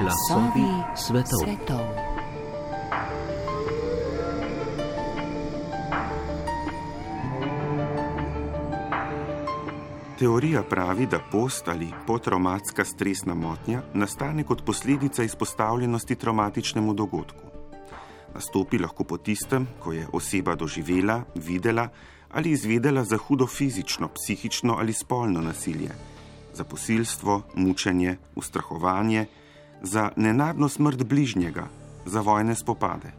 Glasovi svetov. svetov. Teorija pravi, da post ali potraumatska stresna motnja nastane kot posledica izpostavljenosti traumatičnemu dogodku. Nastopi lahko po tistem, ko je oseba doživela, videla ali izvedela za hudo fizično, psihično ali spolno nasilje, za posilstvo, mučenje, ustrahovanje, za nenadno smrt bližnjega, za vojne spopade.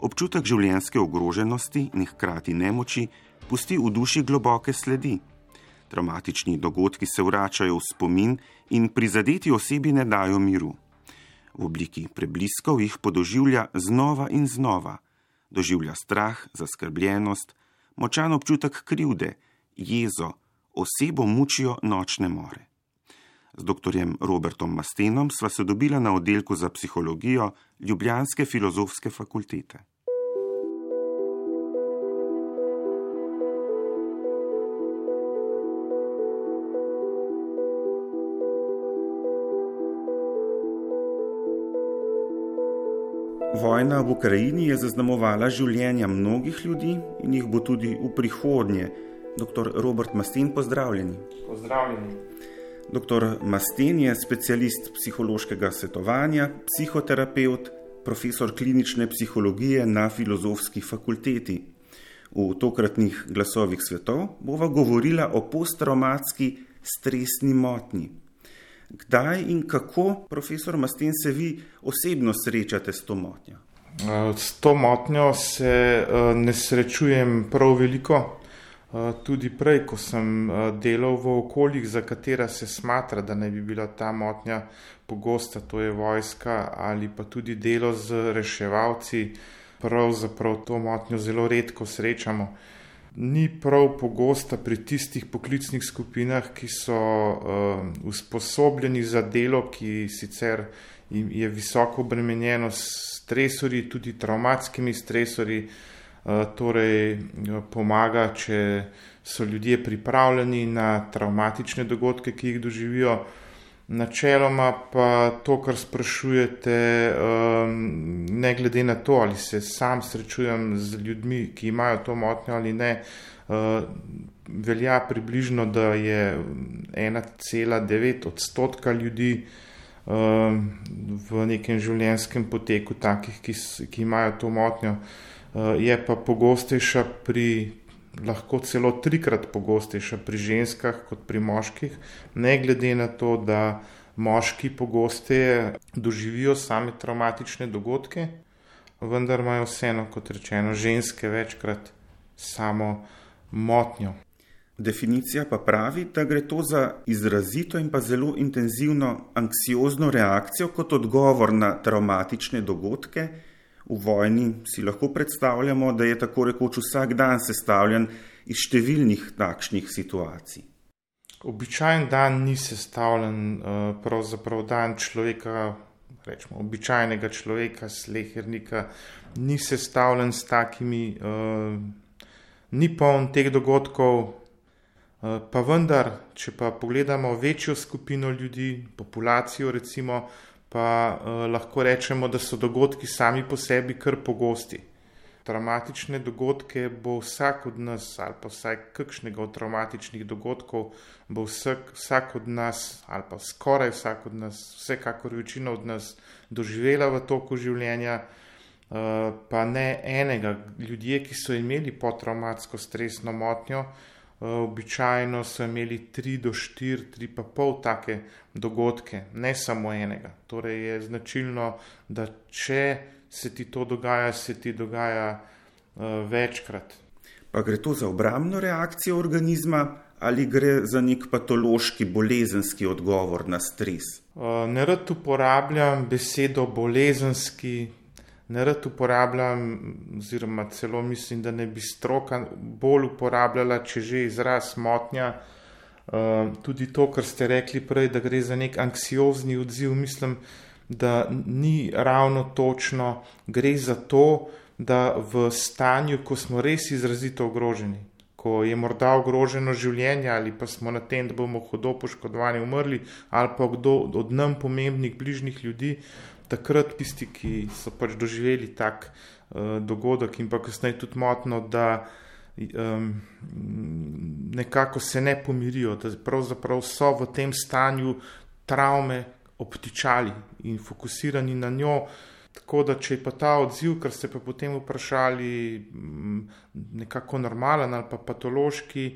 Občutek življenjske ogroženosti in hkrati nemoči pusti v duši globoke sledi. Traumatični dogodki se vračajo v spomin in prizadeti osebi ne dajo miru. V obliki prebliskov jih podoživlja znova in znova, doživlja strah, zaskrbljenost, močan občutek krivde, jezo, osebo mučijo nočne more. Z dr. Robertom Mastenom sva se dobila na oddelku za psihologijo Ljubljanske filozofske fakultete. Vojna v Ukrajini je zaznamovala življenja mnogih ljudi in jih bo tudi v prihodnje. Dr. Robert Masten, pozdravljeni. Pozdravljeni. Dr. Masten je specialist psihološkega svetovanja, psihoterapeut, profesor klinične psihologije na filozofski fakulteti. V tokratnih glasovih svetov bova govorila o posttraumatski stresni motnji. Kdaj in kako, profesor Masten, se vi osebno srečate s to motnjo? S to motnjo se eh, ne srečujem prav veliko. Eh, tudi prej, ko sem delal v okoljih, za katera se smatra, da ne bi bila ta motnja pogosta, to je vojska ali pa tudi delo z reševalci, pravzaprav to motnjo zelo redko srečamo. Ni prav pogosta pri tistih poklicnih skupinah, ki so uh, usposobljeni za delo, ki sicer je visoko obremenjeno s stresori, tudi traumatskimi stresori, uh, torej eh, pomaga, če so ljudje pripravljeni na traumatične dogodke, ki jih doživijo. Načeloma pa to, kar sprašujete, um, ne glede na to, ali se sam srečujem z ljudmi, ki imajo to motnjo ali ne, uh, velja približno, da je 1,9 odstotka ljudi um, v nekem življenjskem poteku takih, ki, ki imajo to motnjo, je pa pogostejša pri lahko celo trikrat pogostejša pri ženskah kot pri moških, ne glede na to, da moški pogosteje doživijo same traumatične dogodke, vendar imajo vseeno, kot rečeno, ženske večkrat samo motnjo. Definicija pa pravi, da gre to za izrazito in pa zelo intenzivno anksiozno reakcijo kot odgovor na traumatične dogodke, v vojni si lahko predstavljamo, da je tako rekoč vsak dan sestavljen iz številnih takšnih situacij. Običajen dan ni sestavljen, eh, pravzaprav dan človeka, rečemo, običajnega človeka, slehernika, ni sestavljen s takimi, uh, ni poln teh dogodkov, uh, pa vendar, če pa pogledamo večjo skupino ljudi, populacijo, recimo, pa uh, lahko rečemo, da so dogodki sami po sebi kar pogosti. Traumatične dogodke bo vsak od nas, ali pa vsaj kakšnega od traumatičnih dogodkov, bo vsak, vsak od nas, ali pa skoraj vsak od nas, vsekakor večina od nas, doživela v toku življenja, uh, pa ne enega. Ljudje, ki so imeli potraumatsko stresno motnjo, Eh, običajno so imeli tri do štiri, tri pa pol take dogodke, ne samo enega. Torej je značilno, da če se ti to dogaja, se ti dogaja uh, večkrat. Pa gre to za obrambno reakcijo organizma ali gre za nek patološki, bolezenski odgovor na stres? Uh, ne rad uporabljam besedo bolezenski, ne rad uporabljam, oziroma celo mislim, da ne bi stroka bolj uporabljala, če že izraz motnja. Uh, tudi to, kar ste rekli prej, da gre za nek anksiozni odziv, mislim, da ni ravno točno. Gre za to, da v stanju, ko smo res izrazito ogroženi, ko je morda ogroženo življenje ali pa smo na tem, da bomo hudo poškodovani, umrli, ali pa kdo od nam pomembnih bližnjih ljudi, takrat tisti, ki so pač doživeli tak uh, dogodek in pa kasneje tudi motno, da um, nekako se ne pomirijo, da pravzaprav so v tem stanju travme obtičali in fokusirani na njo. Tako da, če je pa ta odziv, kar ste pa potem vprašali, nekako normalen ali pa patološki,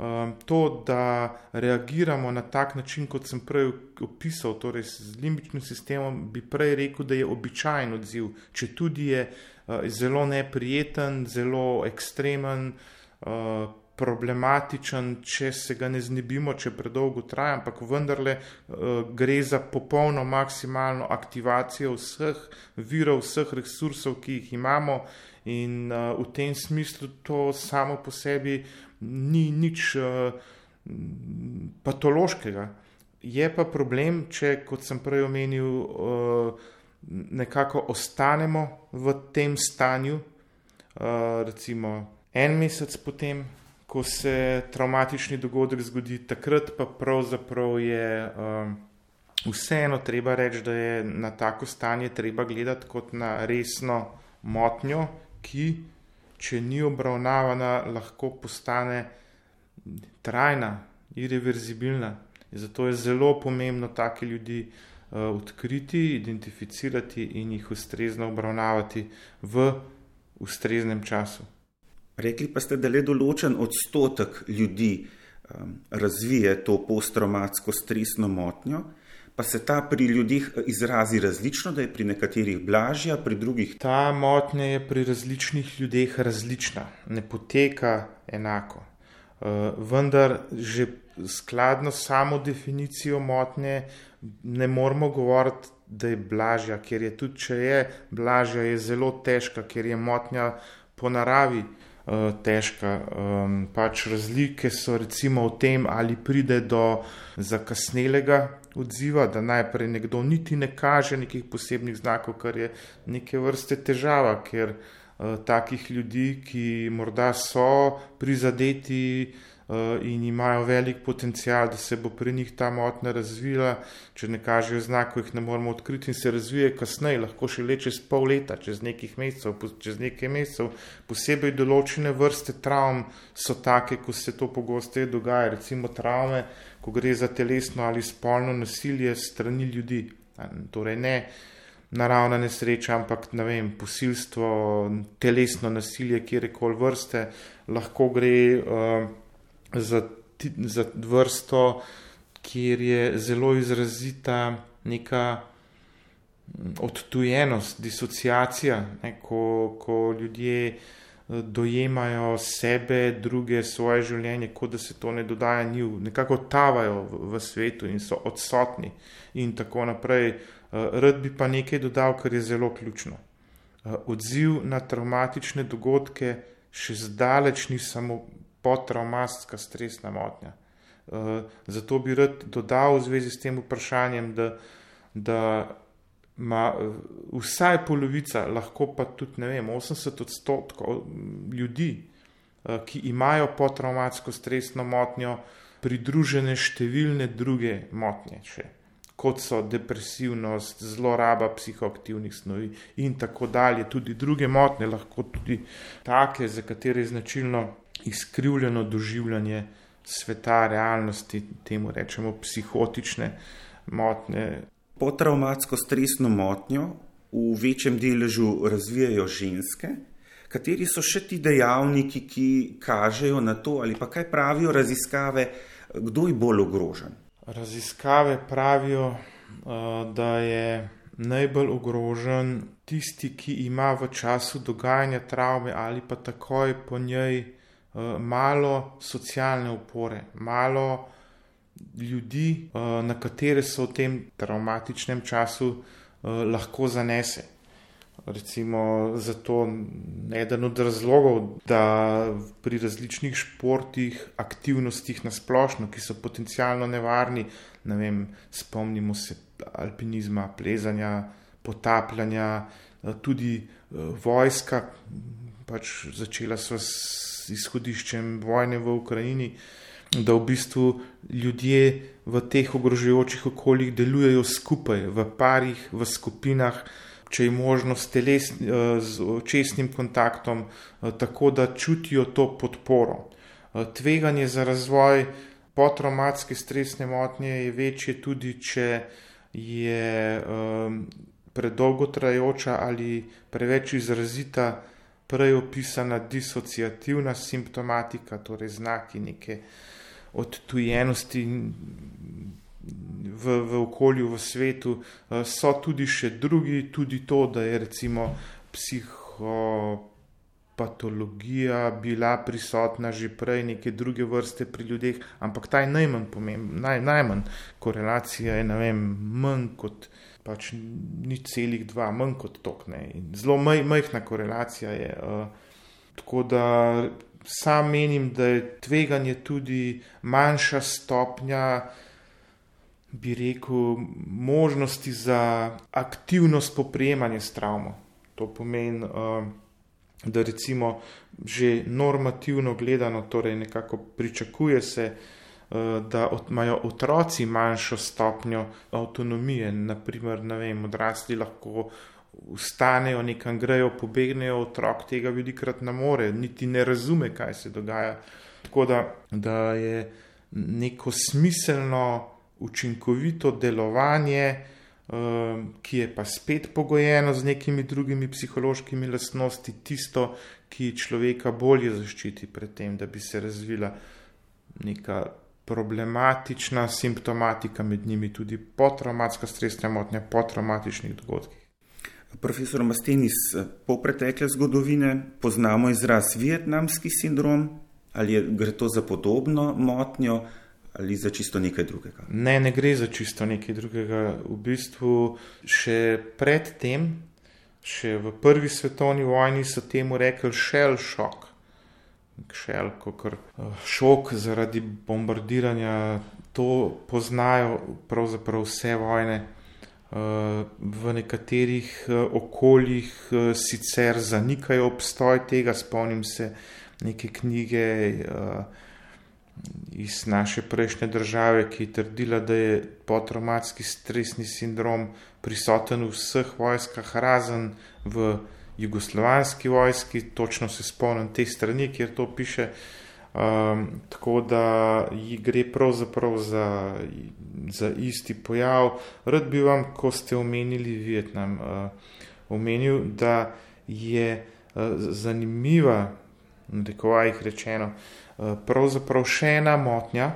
um, to, da reagiramo na tak način, kot sem prej opisal, torej z limbičnim sistemom, bi prej rekel, da je običajen odziv, če tudi je uh, zelo neprijeten, zelo ekstremen. Uh, Problematičen, če se ga ne znebimo, če predolgo traja, ampak vendarle uh, gre za popolno maksimalno aktivacijo vseh virov, vseh resursov, ki jih imamo, in uh, v tem smislu to samo po sebi ni nič uh, patološkega. Je pa problem, če, kot sem prej omenil, uh, nekako ostanemo v tem stanju, uh, recimo en mesec potem, ko se traumatični dogodek zgodi, takrat pa pravzaprav je. Uh, Vseeno treba reči, da je na tako stanje treba gledati kot na resno motnjo, ki če ni obravnavana, lahko postane trajna, irreverzibilna. Zato je zelo pomembno take ljudi uh, odkriti, identificirati in jih ustrezno obravnavati v ustreznem času. Rekli pa ste, da le določen odstotek ljudi um, razvije to posttraumatsko stresno motnjo pa se ta pri ljudeh eh, izrazi različno, da je pri nekaterih blažja, pri drugih. Ta motnja je pri različnih ljudeh različna, ne poteka enako. Uh, vendar že skladno s samo definicijo motnje ne moramo govoriti, da je blažja, ker je tudi, če je blažja, je zelo težka, ker je motnja po naravi uh, težka. Pač razlike so recimo v tem, ali pride do zakasnelega odziva, da najprej nekdo niti ne kaže nekih posebnih znakov, kar je neke vrste težava, ker uh, takih ljudi, ki morda so prizadeti uh, in imajo velik potencial, da se bo pri njih ta motnja razvila, če ne kažejo znakov, jih ne moramo odkriti in se razvije kasneje, lahko še le čez pol leta, čez mesecev, čez nekaj mesecev. Posebej določene vrste travm so take, ko se to pogosteje dogaja, recimo travme ko gre za telesno ali spolno nasilje strani ljudi. Torej ne naravna nesreča, ampak ne vem, posilstvo, telesno nasilje, kjerkoli vrste, lahko gre uh, za, za vrsto, kjer je zelo izrazita neka odtujenost, disociacija, ne, ko, ko ljudje dojemajo sebe, druge, svoje življenje, kot da se to ne dogaja njim, nekako tavajo v, v svetu in so odsotni, in tako naprej. Eh, rad bi pa nekaj dodal, kar je zelo ključno. Eh, odziv na traumatične dogodke še zdaleč ni samo potraumatska stresna motnja. Eh, zato bi rad dodal v zvezi s tem vprašanjem, da, da ima eh, vsaj polovica, lahko pa tudi vem, 80 odstotkov ljudi, eh, ki imajo potraumatsko stresno motnjo, pridružene številne druge motnje, še, kot so depresivnost, zloraba psihoaktivnih snovi in tako dalje. Tudi druge motnje, lahko tudi take, za katere je značilno izkrivljeno doživljanje sveta, realnosti, temu rečemo psihotične motnje. Potraumatsko stresno motnjo v večjem deležu razvijajo ženske. Kateri so še ti dejavniki, ki kažejo na to, ali pa kaj pravijo raziskave, kdo je bolj ogrožen? Raziskave pravijo, da je najbolj ogrožen tisti, ki ima v času dogajanja travme ali pa takoj po njej malo socialne opore, malo ljudi, eh, na katere so v tem traumatičnem času eh, lahko zanese. Recimo, zato je eden od razlogov, da pri različnih športih, aktivnostih na splošno, ki so potencialno nevarni, ne vem, spomnimo se alpinizma, plezanja, potapljanja, tudi vojska, pač začela so s izhodiščem vojne v Ukrajini, da v bistvu ljudje v teh ogrožujočih okoljih delujejo skupaj, v parih, v skupinah, če je možnost teles, z očesnim kontaktom, tako da čutijo to podporo. Tveganje za razvoj potraumatske stresne motnje je večje tudi, če je um, predolgo trajajoča ali preveč izrazita prej opisana disociativna simptomatika, torej znaki neke odtujenosti v, v okolju, v svetu. Uh, so tudi še drugi, tudi to, da je recimo psiho patologija bila prisotna že prej, neke druge vrste pri ljudeh, ampak ta je najmanj pomemben, naj, najmanj korelacija je, ne vem, manj kot pač ni celih dva, manj kot tokne. Zelo maj, majhna korelacija je. Uh, tako da sam menim, da je tveganje tudi manjša stopnja. Bi rekel, možnosti za aktivno spoprijemanje s travmo. To pomeni, uh, da recimo že normativno gledano, torej nekako pričakuje se, eh, da imajo otroci manjšo stopnjo avtonomije, naprimer, ne vem, odrasli lahko vstanejo, nekam grejo, pobegnejo, otrok tega velikrat ne more, niti ne razume, kaj se dogaja. Tako da, da je neko smiselno, učinkovito delovanje, Ehm, ki je pa spet pogojeno z nekimi drugimi psihološkimi lastnosti, tisto, ki človeka bolje zaščiti pred tem, da bi se razvila neka problematična simptomatika, med njimi tudi potraumatska stresna motnja, potraumatičnih dogodkih. Profesor Mastenis, po pretekle zgodovine poznamo izraz vietnamski sindrom, ali je, gre to za podobno motnjo, ali za čisto nekaj drugega? Ne, ne gre za čisto nekaj drugega. V bistvu še predtem, še v prvi svetovni vojni, so temu rekli shell shock. Shell, kot eh, šok zaradi bombardiranja, to poznajo pravzaprav vse vojne. Eh, v nekaterih eh, okoljih sicer zanikajo obstoj tega, spomnim se neke knjige iz naše prejšnje države, ki je trdila, da je potraumatski stresni sindrom prisoten v vseh vojskah, razen v jugoslovanski vojski, točno se spomnim te strani, kjer to piše. Um, tako da gre pravzaprav za, za isti pojav. Rad bi vam, ko ste omenili Vietnam, uh, omenil, da je uh, zanimiva, tako je rečeno, uh, pravzaprav še ena motnja,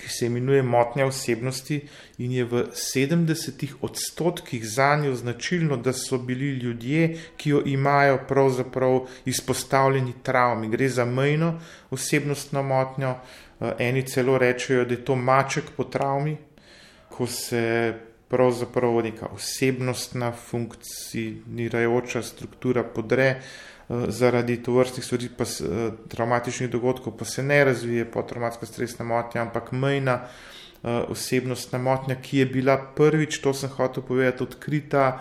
ki se imenuje motnja osebnosti in je v 70 odstotkih za njo značilno, da so bili ljudje, ki jo imajo pravzaprav izpostavljeni travmi. Gre za mejno osebnostno motnjo, eh, eni celo rečejo, da je to maček po travmi, ko se pravzaprav neka osebnostna funkcionirajoča struktura podre. Eh, zaradi tovrstnih stvari, pa se, eh, traumatičnih dogodkov, pa se ne razvije potraumatska stresna motnja, ampak mejna eh, osebnostna motnja, ki je bila prvič, to sem hotel povedati, odkrita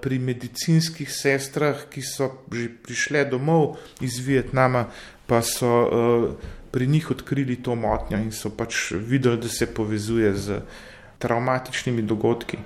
pri medicinskih sestrah, ki so že prišle domov iz Vietnama, pa so pri njih odkrili to motnjo in so pač videli, da se povezuje z traumatičnimi dogodki.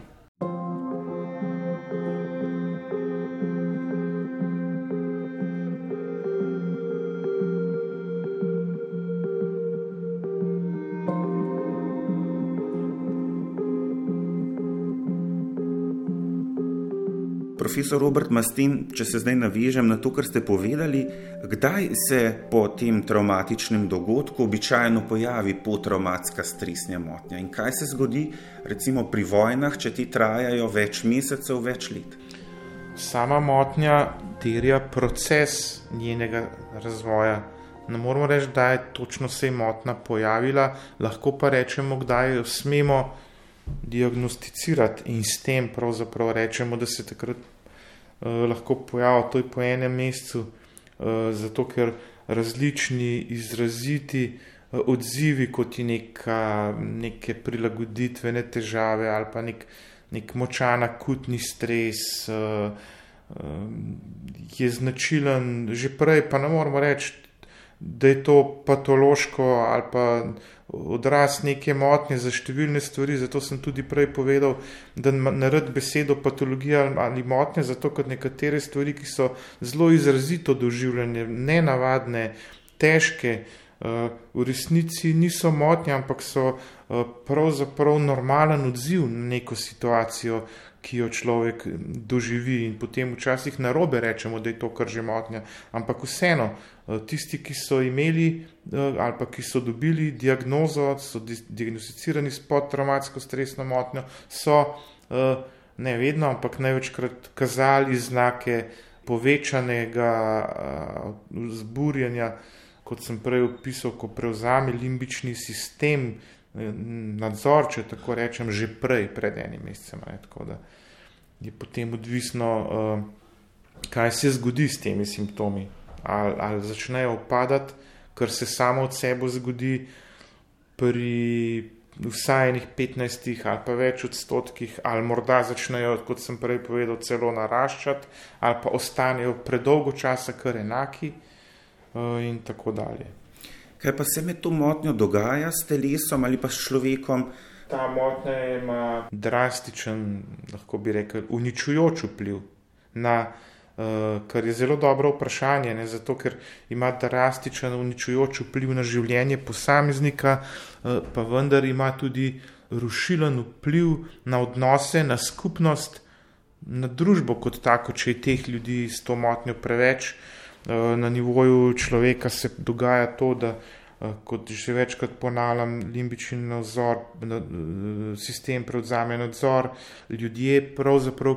Profesor Robert Mastin, če se zdaj navežem na to, kar ste povedali, kdaj se po tem traumatičnem dogodku običajno pojavi potraumatska stresna motnja in kaj se zgodi recimo pri vojnah, če ti trajajo več mesecev, več let. Sama motnja terja proces njenega razvoja. Ne moramo reči, da je točno se motna pojavila, lahko pa rečemo, kdaj jo smemo diagnosticirati in s tem pravzaprav rečemo, da se takrat lahko pojavi to po enem mesecu, uh, zato ker različni izraziti uh, odzivi, kot je neka, neke prilagoditvene težave ali pa nek, nek močan akutni stres, uh, je značilen že prej, pa ne moramo reči, da je to patološko ali pa odraz neke motnje za številne stvari. Zato sem tudi prej povedal, da naredi besedo patologija ali motnje, zato ker nekatere stvari, ki so zelo izrazito doživljene, nenavadne, težke, v resnici niso motnje, ampak so pravzaprav normalen odziv na neko situacijo, ki jo človek doživi in potem včasih na robe rečemo, da je to kar že motnja. Ampak vseeno, eh, tisti, ki so imeli eh, ali pa ki so dobili diagnozo, so diagnosticirani s podtraumatsko stresno motnjo, so eh, ne vedno, ampak največkrat kazali znake povečanega zburjanja, kot sem prej opisal, ko prevzame limbični sistem, nadzor, če tako rečem, že prej, pred enim mesecem. Tako da je potem odvisno, kaj se zgodi s temi simptomi. Ali, ali začnejo upadati, kar se samo od sebe zgodi pri vsaj enih 15 ali pa več odstotkih, ali morda začnejo, kot sem prej povedal, celo naraščati, ali pa ostanejo predolgo časa kar enaki uh, in tako dalje. Kaj pa se med to motnjo dogaja s telesom ali pa s človekom? Ta motnja ima drastičen, lahko bi rekel, uničujoč vpliv na, kar je zelo dobro vprašanje, ne, zato ker ima drastičen, uničujoč vpliv na življenje posameznika, uh, pa vendar ima tudi rušilen vpliv na odnose, na skupnost, na družbo kot tako, če je teh ljudi s to motnjo preveč. Eh, na nivoju človeka se dogaja to, da eh, kot že večkrat ponavljam, limbični nadzor, eh, sistem prevzame nadzor, ljudje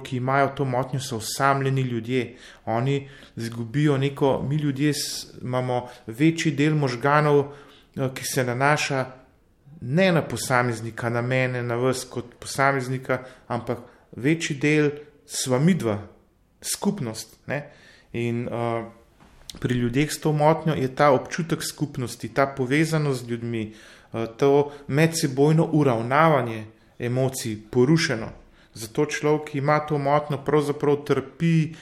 ki imajo to motnjo, so osamljeni ljudje. Oni zgubijo neko, mi ljudje imamo večji del možganov, ki se nanaša ne na posameznika, na mene, na vas kot posameznika, ampak večji del sva midva, skupnost. Ne? In uh, pri ljudeh s to motnjo je ta občutek skupnosti, ta povezanost z ljudmi, eh, to medsebojno uravnavanje emocij porušeno. Zato človek, ki ima to motnjo, pravzaprav trpi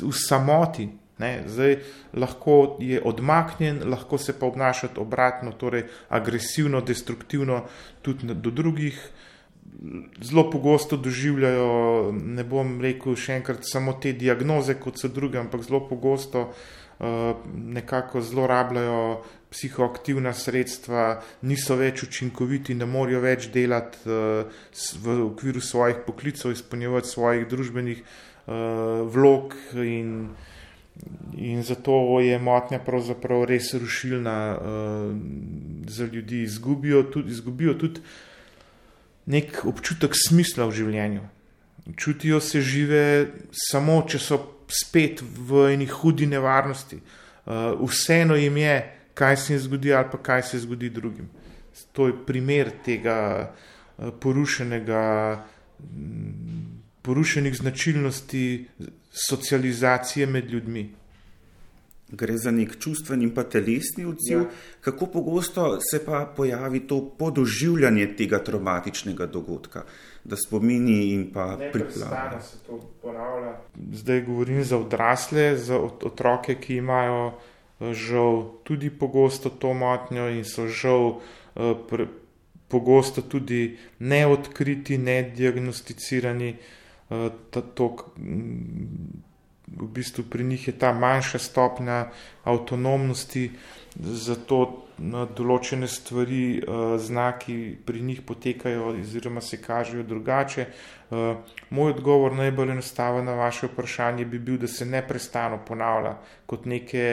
v samoti. Ne, zdaj lahko je odmaknjen, lahko se pa obnaša obratno, torej agresivno, destruktivno tudi do drugih. Zelo pogosto doživljajo, ne bom rekel še enkrat, samo te diagnoze, kot so druge, ampak zelo pogosto uh, nekako zlorabljajo psihoaktivna sredstva, niso več učinkoviti, ne morejo več delati eh, v okviru svojih poklicov, izpolnjevati svojih družbenih eh, vlog in, in zato je motnja pravzaprav res rušilna za ljudi. Izgubijo tudi, izgubijo tudi nek občutek smisla v življenju. Čutijo se žive samo, če so spet v eni hudi nevarnosti. Uh, vseeno jim je, kaj se jim zgodi, ali pa kaj se zgodi drugim. To je primer tega uh, porušenega, um, porušenih značilnosti socializacije med ljudmi. Gre za nek čustven in pa telesni odziv. Ja. Kako pogosto se pa pojavi to podoživljanje tega traumatičnega dogodka? da spomini in pa pripravljajo. Zdaj govorim za odrasle, za otroke, ki imajo eh, žal tudi pogosto to motnjo in so žal eh, pre, pogosto tudi neodkriti, nediagnosticirani. Eh, v bistvu pri njih je ta manjša stopnja avtonomnosti, zato na določene stvari, uh, znaki pri njih potekajo, oziroma se kažejo drugače. Uh, moj odgovor, najbolj enostaven na vaše vprašanje, bi bil, da se neustano ponavlja kot neke,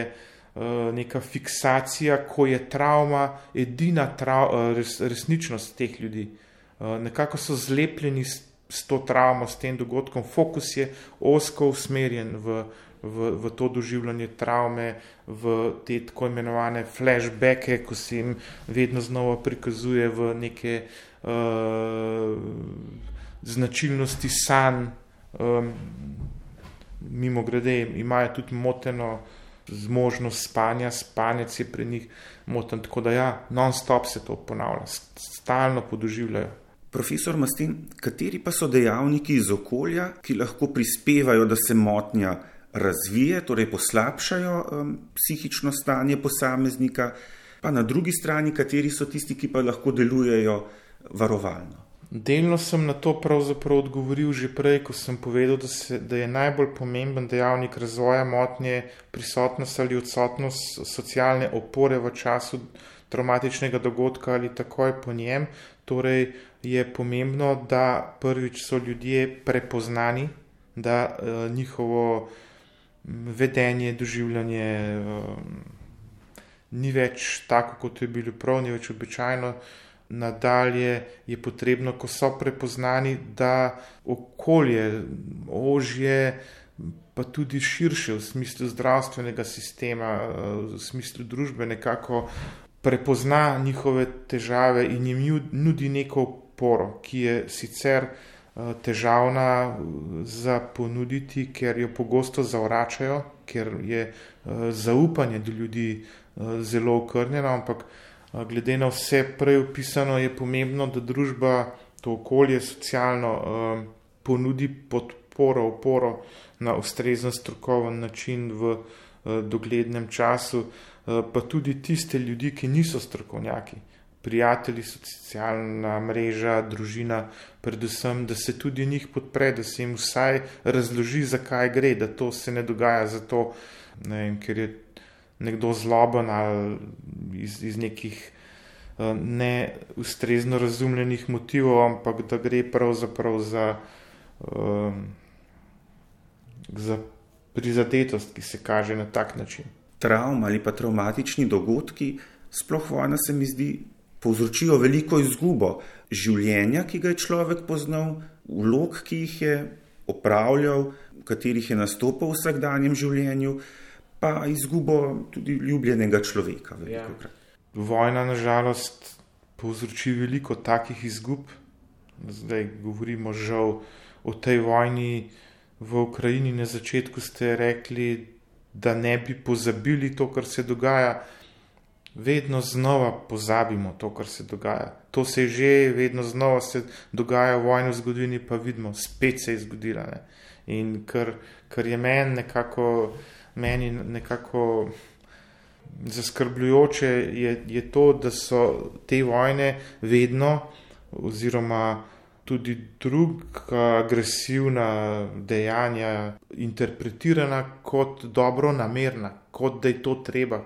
uh, neka fiksacija, ko je travma edina trav, uh, res, resničnost teh ljudi. Nekako so zlepljeni s, s to travmo, s tem dogodkom, fokus je osko usmerjen v v, v to doživljanje travme, v te tako imenovane flashbacke, ko se jim vedno znova prikazuje v neke uh, značilnosti sanj. Um, mimo grede imajo tudi moteno zmožnost spanja, spanec je pri njih moten, tako da ja, non-stop se to ponavlja, stalno podoživljajo. Profesor Mastin, kateri pa so dejavniki iz okolja, ki lahko prispevajo, da se motnja razvije, torej poslabšajo um, psihično stanje posameznika, pa na drugi strani, kateri so tisti, ki pa lahko delujejo varovalno? Delno sem na to pravzaprav odgovoril že prej, ko sem povedal, da, se, da je najbolj pomemben dejavnik razvoja motnje prisotnost ali odsotnost socialne opore v času traumatičnega dogodka ali takoj po njem. Torej je pomembno, da prvič so ljudje prepoznani, da uh, njihovo vedenje, doživljanje uh, ni več tako, kot je bilo prav, ni več običajno. Nadalje je potrebno, ko so prepoznani, da okolje, ožje, pa tudi širše v smislu zdravstvenega sistema, v smislu družbe, nekako prepozna njihove težave in jim nudi neko oporo, ki je sicer eh, težavna eh, za ponuditi, ker jo pogosto zavračajo, ker je eh, zaupanje do ljudi zelo okrnjeno, ampak glede na vse prej opisano, je pomembno, da družba to okolje socialno ponudi podporo, oporo na ustrezen strokoven način v doglednem času. Eh, pa tudi tiste ljudi, ki niso strokovnjaki, prijatelji, socialna mreža, družina, predvsem, da se tudi njih podpre, da se jim vsaj razloži, zakaj gre, da to se ne dogaja zato, ne vem, ker je nekdo zloben ali iz, iz nekih uh, neustrezno razumljenih motivov, ampak da gre pravzaprav za, uh, za prizadetost, ki se kaže na tak način travm ali pa traumatični dogodki, sploh vojna se mi zdi, povzročijo veliko izgubo življenja, ki ga je človek poznal, vlog, ki jih je opravljal, v katerih je nastopal v vsakdanjem življenju, pa izgubo tudi ljubljenega človeka. Ja. Vojna, nažalost, povzroči veliko takih izgub. Zdaj govorimo žal o tej vojni v Ukrajini. Na začetku ste rekli, da ne bi pozabili to, kar se dogaja. Vedno znova pozabimo to, kar se dogaja. To se že, vedno znova se dogaja v vojni v zgodovini, pa vidimo, spet se je zgodila. Ne? In kar, kar je meni nekako, meni nekako zaskrbljujoče, je, je to, da so te vojne vedno, oziroma tudi druga agresivna dejanja interpretirana kot dobro namerna, kot da je to treba,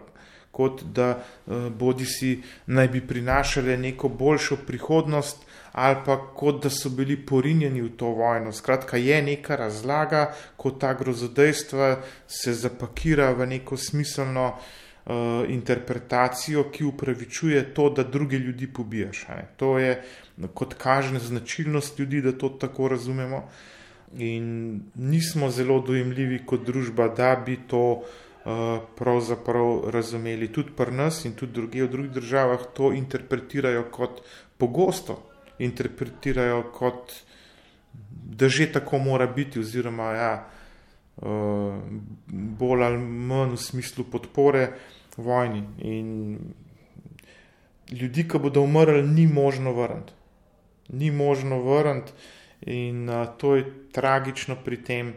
kot da eh, bodi si naj bi prinašale neko boljšo prihodnost ali pa kot da so bili porinjeni v to vojno. Skratka, je neka razlaga, ko ta grozodejstva se zapakira v neko smiselno uh, interpretacijo, ki upravičuje to, da druge ljudi pobijaš. To je kot kaže značilnost ljudi, da to tako razumemo. In nismo zelo dojemljivi kot družba, da bi to uh, pravzaprav razumeli. Tudi pri nas in tudi druge v drugih državah to interpretirajo kot pogosto, interpretirajo kot da že tako mora biti, oziroma ja, uh, bolj ali manj v smislu podpore vojni. In ljudi, ki bodo umrli, ni možno vrniti ni možno vrniti, in uh, to je tragično pri tem.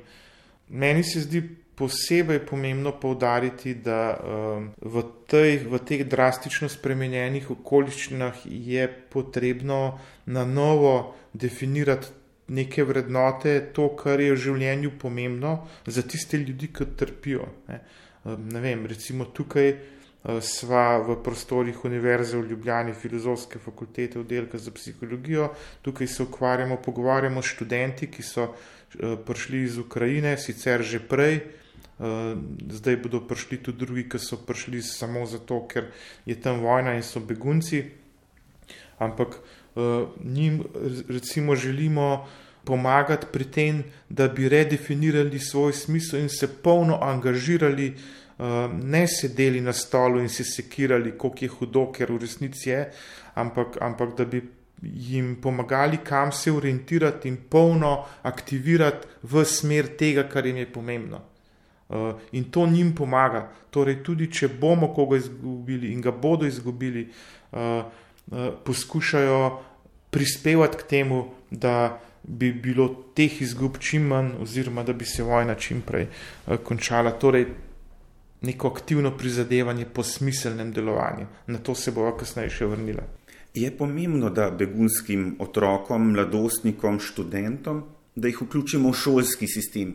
Meni se zdi posebej pomembno povdariti, da uh, v, tej, v teh drastično spremenjenih okoliščinah je potrebno na novo definirati neke vrednote, to, kar je v življenju pomembno za tiste ljudi, ki trpijo. Ne, uh, ne vem, recimo tukaj. Eh, sva v prostorih Univerze v Ljubljani, filozofske fakultete, oddelka za psihologijo. Tukaj se ukvarjamo, pogovarjamo s študenti, ki so eh, prišli iz Ukrajine, sicer že prej, eh, zdaj bodo prišli tudi drugi, ki so prišli samo zato, ker je tam vojna in so begunci. Ampak njim recimo želimo pomagati pri tem, da bi redefinirali svoj smisel in se polno angažirali Ehm, ne sedeli na stolu in se sekirali, kako je hudo, ker v resnici je, ampak, ampak da bi jim pomagali, kam se orientirati in polno aktivirati v smer tega, kar jim je pomembno. Uh, in to njim pomaga. Torej, tudi če bomo koga izgubili in ga bodo izgubili, uh, poskušajo prispevati k temu, da bi bilo teh izgub čim manj, oziroma da bi se vojna čim prej uh, končala. Torej, neko aktivno prizadevanje po smiselnem delovanju. Na to se bova kasneje še vrnila. Je pomembno, da begunskim otrokom, mladostnikom, študentom, da jih vključimo v šolski sistem.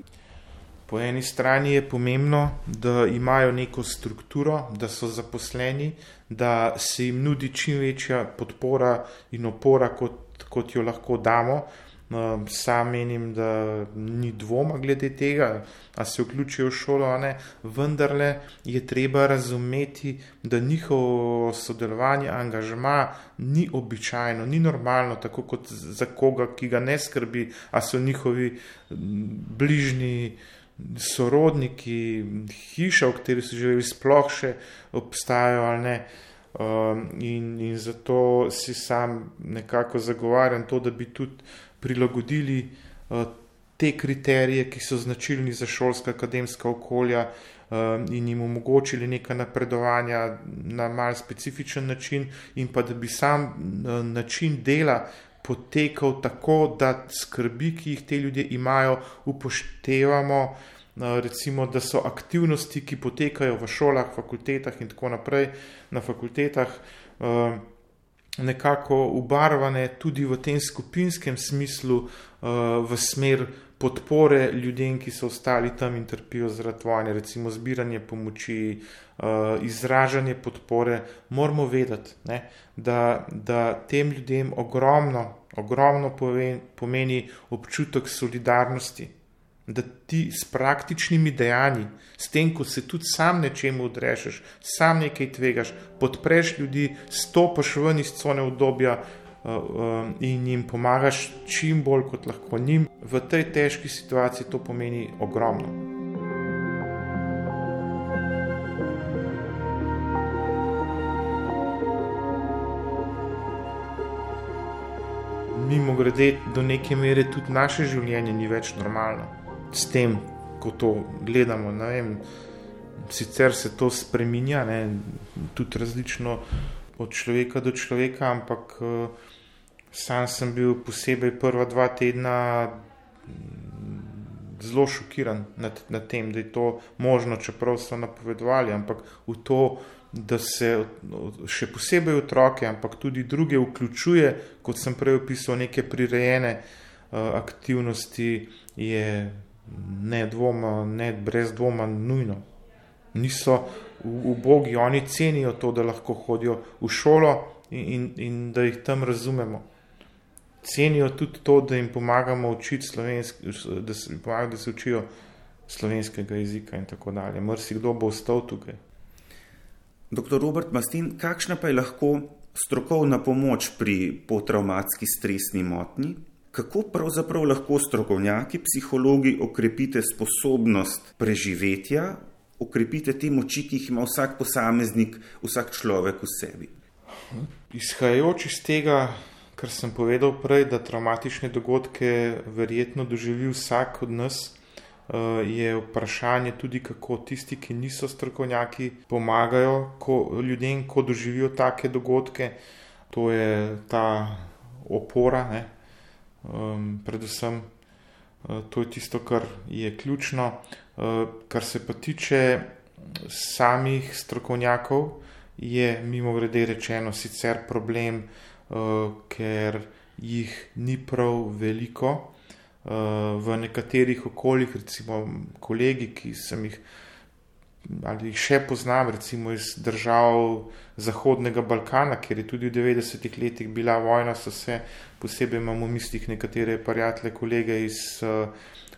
Po eni strani je pomembno, da imajo neko strukturo, da so zaposleni, da se jim nudi čim večja podpora in opora, kot, kot jo lahko damo. No, sam menim, da ni dvoma glede tega, da se vključijo v šolo, ne? vendarle je treba razumeti, da njihovo sodelovanje, angažma ni običajno, ni normalno, tako kot za koga, ki ga ne skrbi, a so njihovi bližnji. Sorodniki, hiša, v kateri so živeli, sploh še obstajajo ali ne. Um, in, in zato si sam nekako zagovarjam to, da bi tudi prilagodili uh, te kriterije, ki so značilni za šolska akademska okolja uh, in jim omogočili neka napredovanja na mal specifičen način in pa da bi sam uh, način dela potekal tako, da skrbi, ki jih te ljudje imajo, upoštevamo. Recimo, da so aktivnosti, ki potekajo v šolah, fakultetah in tako naprej, na fakultetah, nekako ubarvane tudi v tem skupinskem smislu, uh, v smer podpore ljudem, ki so ostali tam in trpijo zaradi vojne, recimo zbiranje pomoči, uh, izražanje podpore. Moramo vedeti, ne, da, da tem ljudem ogromno, ogromno pomeni občutek solidarnosti da ti s praktičnimi dejanji, s tem, ko se tudi sam nečemu odrešeš, sam nekaj tvegaš, podpreš ljudi, stopiš ven iz cone obdobja uh, uh, in jim pomagaš čim bolj kot lahko njim, v tej težki situaciji to pomeni ogromno. Mimo grede, do neke mere tudi naše življenje ni več normalno s tem, ko to gledamo. Vem, sicer se to spremenja, tudi različno od človeka do človeka, ampak uh, sam sem bil posebej prva dva tedna mm, zelo šokiran nad, nad tem, da je to možno, čeprav so napovedovali, ampak v to. Da se še posebej otroke, ampak tudi druge vključuje, kot sem prej opisal, neke prirejene uh, aktivnosti, je ne dvoma, ne brez dvoma, nujno. Niso ubogi, oni cenijo to, da lahko hodijo v šolo in, in, in da jih tam razumemo. Cenijo tudi to, da jim pomagamo učiti slovenski, da se, pomagamo, da se učijo slovenskega jezika in tako dalje. Mrsi kdo bo ostal tukaj. Doktor Robert Mastin, kakšna pa je lahko strokovna pomoč pri potraumatski stresni motnji? Kako pravzaprav lahko strokovnjaki, psihologi okrepite sposobnost preživetja, okrepite te moči, ki jih ima vsak posameznik, vsak človek v sebi? Izhajajoč iz tega, kar sem povedal prej, da traumatične dogodke verjetno doživi vsak od nas, eh, je vprašanje tudi, kako tisti, ki niso strokovnjaki, pomagajo ko, ljudem, ko doživijo take dogodke. To je ta opora. Ne? Um, predvsem uh, to je tisto, kar je ključno. Uh, kar se pa tiče samih strokovnjakov, je mimo grede rečeno sicer problem, uh, ker jih ni prav veliko. Uh, v nekaterih okoljih, recimo kolegi, ki sem jih ali jih še poznam, recimo iz držav Zahodnega Balkana, kjer je tudi v 90-ih letih bila vojna, so se, posebej imamo v mislih nekatere prijatelje, kolege iz uh,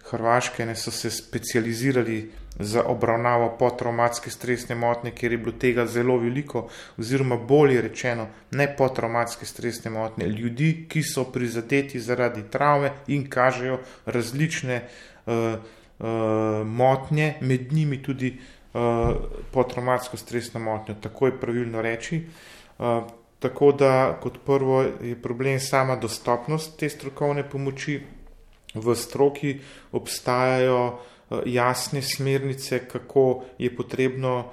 Hrvaške, ne so se specializirali za obravnavo potraumatske stresne motnje, ker je bilo tega zelo veliko, oziroma bolje rečeno, ne potraumatske stresne motnje, ljudi, ki so prizadeti zaradi travme in kažejo različne uh, uh, motnje, med njimi tudi uh, potraumatsko stresno motnjo, tako je pravilno reči. Uh, tako da, kot prvo, je problem sama dostopnost te strokovne pomoči. V stroki obstajajo uh, jasne smernice, kako je potrebno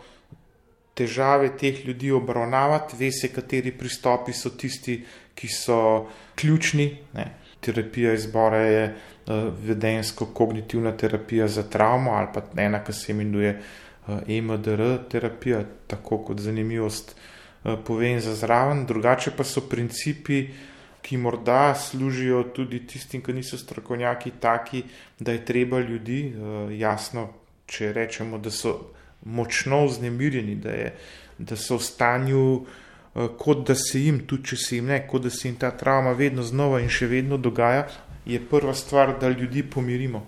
težave teh ljudi obravnavati, ve se, kateri pristopi so tisti, ki so ključni. Ne. Terapija izbora je uh, vedensko-kognitivna terapija za travmo ali pa ena, ki se imenuje uh, eh, EMDR terapija, tako kot zanimivost uh, povem za zraven. Drugače pa so principi, ki morda služijo tudi tistim, ki niso strokovnjaki, taki, da je treba ljudi, uh, jasno, če rečemo, da so močno vznemirjeni, da, je, da so v stanju, kot da se jim, tudi če se jim ne, kot da se jim ta travma vedno znova in še vedno dogaja, je prva stvar, da ljudi pomirimo.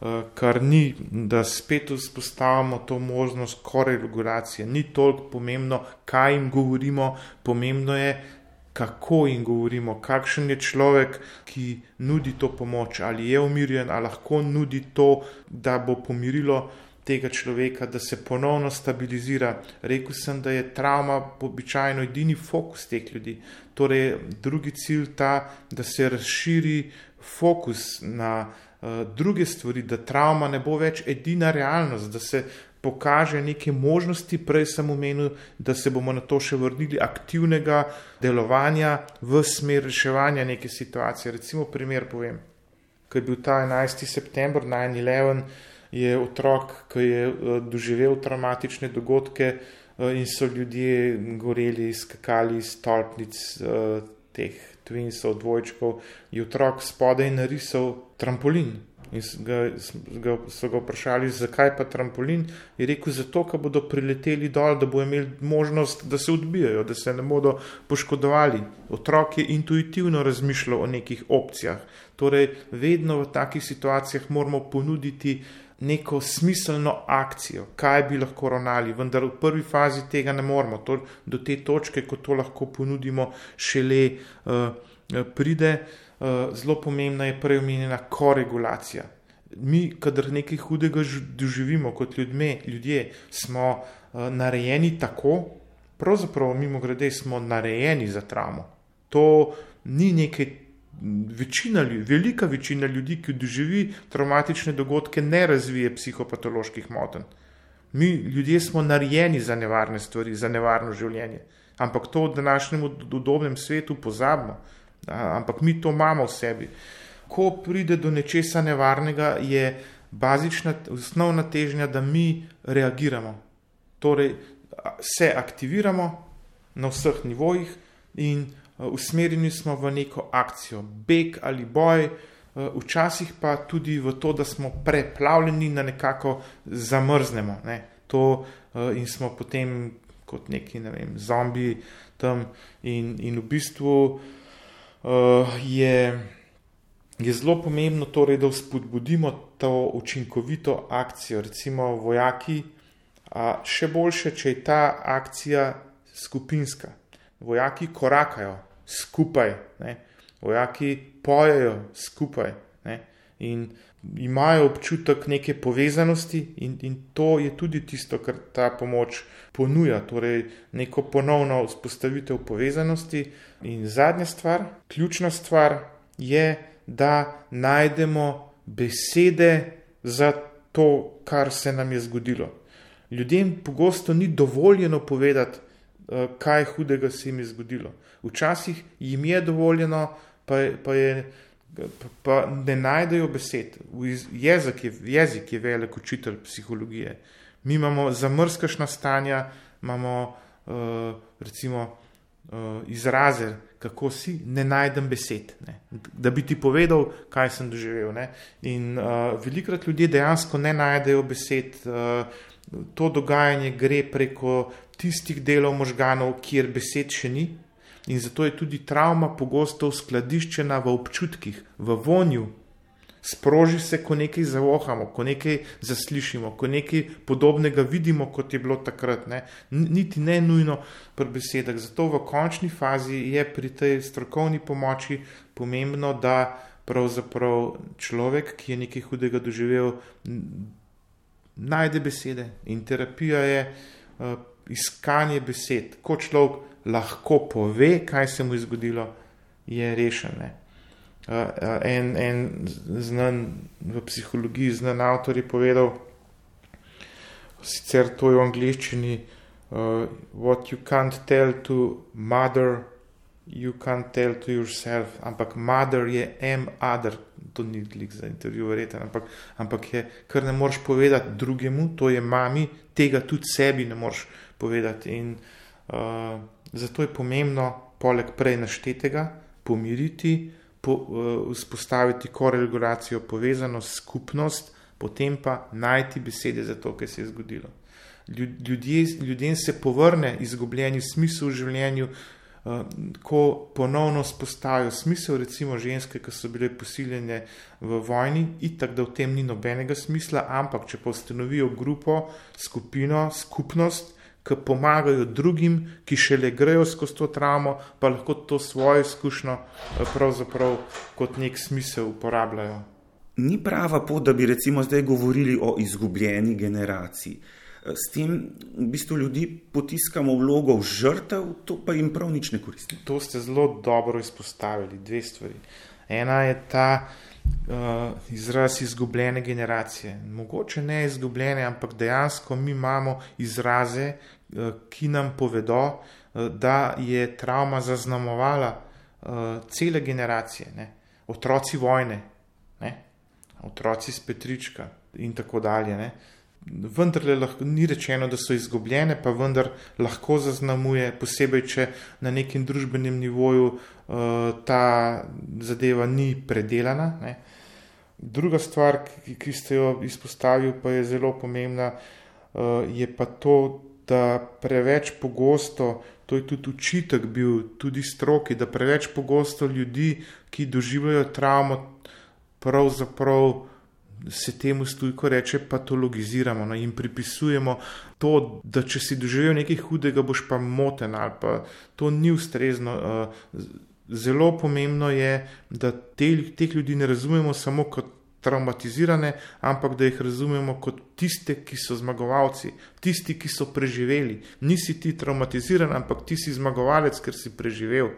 Uh, kar ni, da spet vzpostavimo to možnost koregulacije. Ni toliko pomembno, kaj jim govorimo, pomembno je, kako jim govorimo, kakšen je človek, ki nudi to pomoč, ali je umirjen, ali lahko nudi to, da bo pomirilo tega človeka, da se ponovno stabilizira. Rekl sem, da je travma običajno edini fokus teh ljudi. Torej, drugi cilj ta, da se razširi fokus na druge stvari, da travma ne bo več edina realnost, da se pokaže neke možnosti, prej sem omenil, da se bomo na to še vrnili, aktivnega delovanja v smer reševanja neke situacije. Recimo, primer povem, ko je bil ta 11. september 9-11, je otrok, ki je eh, doživel traumatične dogodke eh, in so ljudje goreli, skakali iz stolpnic eh, teh twinsov, dvojčkov, je otrok spodaj narisal trampolin. In ga, ga, so ga vprašali, zakaj pa trampolin. Je rekel, zato, ker bodo prileteli dol, da bo imeli možnost, da se odbijajo, da se ne bodo poškodovali. Otrok je intuitivno razmišljal o nekih opcijah. Torej, vedno v takih situacijah moramo ponuditi neko smiselno akcijo, kaj bi lahko ravnali, vendar v prvi fazi tega ne moremo. To, do te točke, ko to lahko ponudimo, šele uh, pride. Eh, zelo pomembna je prej omenjena koregulacija. Mi, kadar nekaj hudega doživimo kot ljudme, ljudje, smo uh, narejeni tako, pravzaprav mimo grede smo narejeni za travmo. To ni nekaj. Večina, velika večina ljudi, ki doživi traumatične dogodke, ne razvije psihopatoloških motenj. Mi, ljudje, smo narejeni za nevarne stvari, za nevarno življenje. Ampak to v današnjem udobnem svetu pozabimo ampak mi to imamo v sebi. Ko pride do nečesa nevarnega, je bazična, osnovna težnja, da mi reagiramo. Torej, se aktiviramo na vseh nivojih in usmerjeni smo v neko akcijo, beg ali boj, včasih pa tudi v to, da smo preplavljeni, da nekako zamrznemo. Ne? To, in smo potem kot neki ne vem, zombi tam, in, in v bistvu uh, je, je zelo pomembno, torej, da vzpodbudimo to učinkovito akcijo. Recimo, vojaki, a še boljše, če je ta akcija skupinska. Vojaki korakajo skupaj, ne? vojaki pojejo skupaj ne? in imajo občutek neke povezanosti, in, in to je tudi tisto, kar ta pomoč ponuja, torej neko ponovno vzpostavitev povezanosti. In zadnja stvar, ključna stvar je, da najdemo besede za to, kar se nam je zgodilo. Ljudem pogosto ni dovoljeno povedati, kaj hudega se jim je zgodilo. Včasih jim je dovoljeno, pa, pa, je, pa ne najdejo besed. Jezik je, jezik je velik učitelj psihologije. Mi imamo zamrskašna stanja, imamo uh, recimo uh, izraze, kako si, ne najdem besed, ne, da bi ti povedal, kaj sem doživel. In uh, velikrat ljudje dejansko ne najdejo besed. Uh, to dogajanje gre preko tistih delov možganov, kjer besed še ni. In zato je tudi travma pogosto skladiščena v občutkih, v vonju, sproži se, ko nekaj zavohamo, ko nekaj zaslišimo, ko nekaj podobnega vidimo, kot je bilo takrat. Ne? Niti ne nujno pri besedah. Zato v končni fazi je pri tej strokovni pomoči pomembno, da pravzaprav človek, ki je nekaj hudega doživel, najde besede. In terapija je uh, iskanje besed. Ko človek lahko pove, kaj se mu je zgodilo, je rešen. Uh, en, en znan v psihologiji, znan avtor je povedal, sicer to je v angleščini, uh, what you can't tell to mother, you can't tell to yourself. Ampak mother je M, other, to ni lik za intervju, verjeten, ampak, ampak je, kar ne moreš povedati drugemu, to je mami, tega tudi sebi ne moreš povedati. In uh, zato je pomembno, poleg prej naštetega, pomiriti, po, uh, vzpostaviti korelacijo, povezanost, skupnost, potem pa najti besede za to, kar se je zgodilo ljudje, ljudem se povrne izgubljeni smisel v življenju, uh, ko ponovno spostavijo smisel, recimo ženske, ki so bile posiljene v vojni, in tako da v tem ni nobenega smisla, ampak če pa ustanovijo grupo, skupino, skupnost. Ki pomagajo drugim, ki šele grejo skozi to travmo, pa lahko to svojo izkušnjo pravzaprav kot nek smisel uporabljajo. Ni prava pot, da bi recimo zdaj govorili o izgubljeni generaciji. S tem v bistvu ljudi potiskamo vlogo v žrtev, to pa jim prav nič ne koristi. To ste zelo dobro izpostavili, dve stvari. Ena je ta uh, izraz izgubljene generacije. Mogoče ne izgubljene, ampak dejansko mi imamo izraze, uh, ki nam povedo, uh, da je travma zaznamovala uh, cele generacije, ne? otroci vojne, ne? otroci spetrička in tako dalje. Ne? Vendar lahko, ni rečeno, da so izgubljene, pa vendar lahko zaznamuje, posebej, če na nekem družbenem nivoju uh, ta zadeva ni predelana. Ne. Druga stvar, ki, ki ste jo izpostavili, pa je zelo pomembna, uh, je pa to, da preveč pogosto, to je tudi učitek bil, tudi stroki, da preveč pogosto ljudi, ki doživljajo travmo, pravzaprav se temu stujko reče patologiziramo no, in pripisujemo to, da če si doživel nekaj hudega, boš pa moten ali pa to ni ustrezno. Eh, zelo pomembno je, da te, teh ljudi ne razumemo samo kot traumatizirane, ampak da jih razumemo kot tiste, ki so zmagovalci, tisti, ki so preživeli. Nisi ti traumatiziran, ampak ti si zmagovalec, ker si preživel.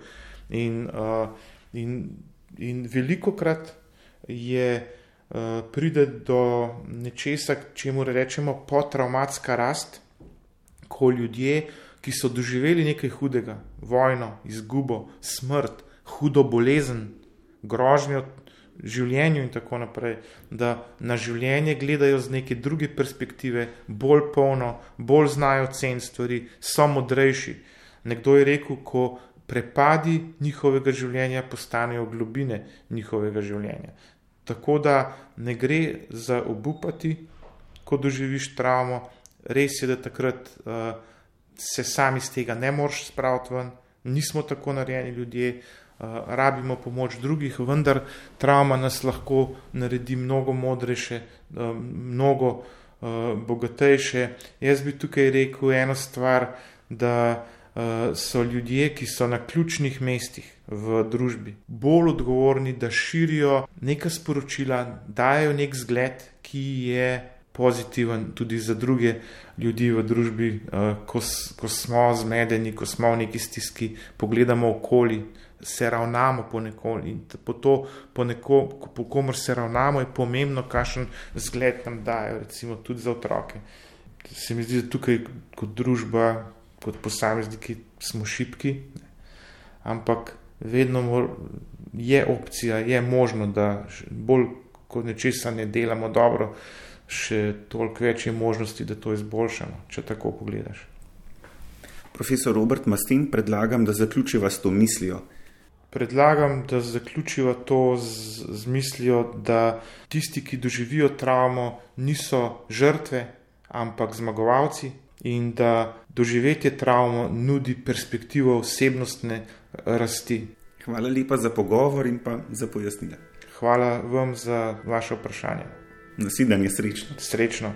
In, uh, in, in veliko krat je. Eh, pride do nečesa, čemu rečemo potraumatska rast, ko ljudje, ki so doživeli nekaj hudega, vojno, izgubo, smrt, hudo bolezen, grožnjo življenju in tako naprej, da na življenje gledajo z neke druge perspektive, bolj polno, bolj znajo cen stvari, so modrejši. Nekdo je rekel, ko prepadi njihovega življenja postanejo globine njihovega življenja. Tako da ne gre za obupati, ko doživiš travmo, res je, da takrat uh, se sami iz tega ne moreš spraviti ven, nismo tako narejeni ljudje, uh, rabimo pomoč drugih, vendar travma nas lahko naredi mnogo modrejše, uh, mnogo uh, bogatejše. Jaz bi tukaj rekel eno stvar, da uh, so ljudje, ki so na ključnih mestih v družbi, bolj odgovorni, da širijo neka sporočila, dajo nek zgled, ki je pozitiven tudi za druge ljudi v družbi, uh, ko, ko smo zmedeni, ko smo v neki stiski, pogledamo okoli. Se ravnamo po nekom in po to, po, neko, po komer se ravnamo, je pomembno, kakšen zgled nam dajo, recimo tudi za otroke. Se mi zdi, da tukaj kot družba kot posamezniki smo šipki, ne. ampak vedno je opcija, je možno, da bolj kot nečesa ne delamo dobro, še toliko več je možnosti, da to izboljšamo, če tako pogledaš. Profesor Robert Mastin, predlagam, da zaključiva s to mislijo. Predlagam, da zaključiva to z, z mislijo, da tisti, ki doživijo travmo, niso žrtve, ampak zmagovalci, in da doživetje travmo nudi perspektivo osebnostne rasti. Hvala lepa za pogovor in pa za pojasnila. Hvala vam za vaše vprašanje. Naslednje srečno. Srečno.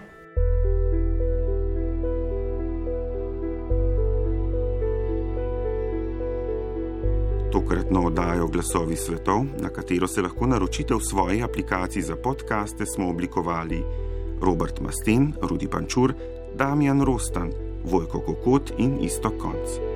Tokratno oddajo Glasovi svetov, na katero se lahko naročite v svoji aplikaciji za podkaste, smo oblikovali Robert Masten, Rudi Pančur, Damjan Rostan, Vojko Kokot in Isto Konc.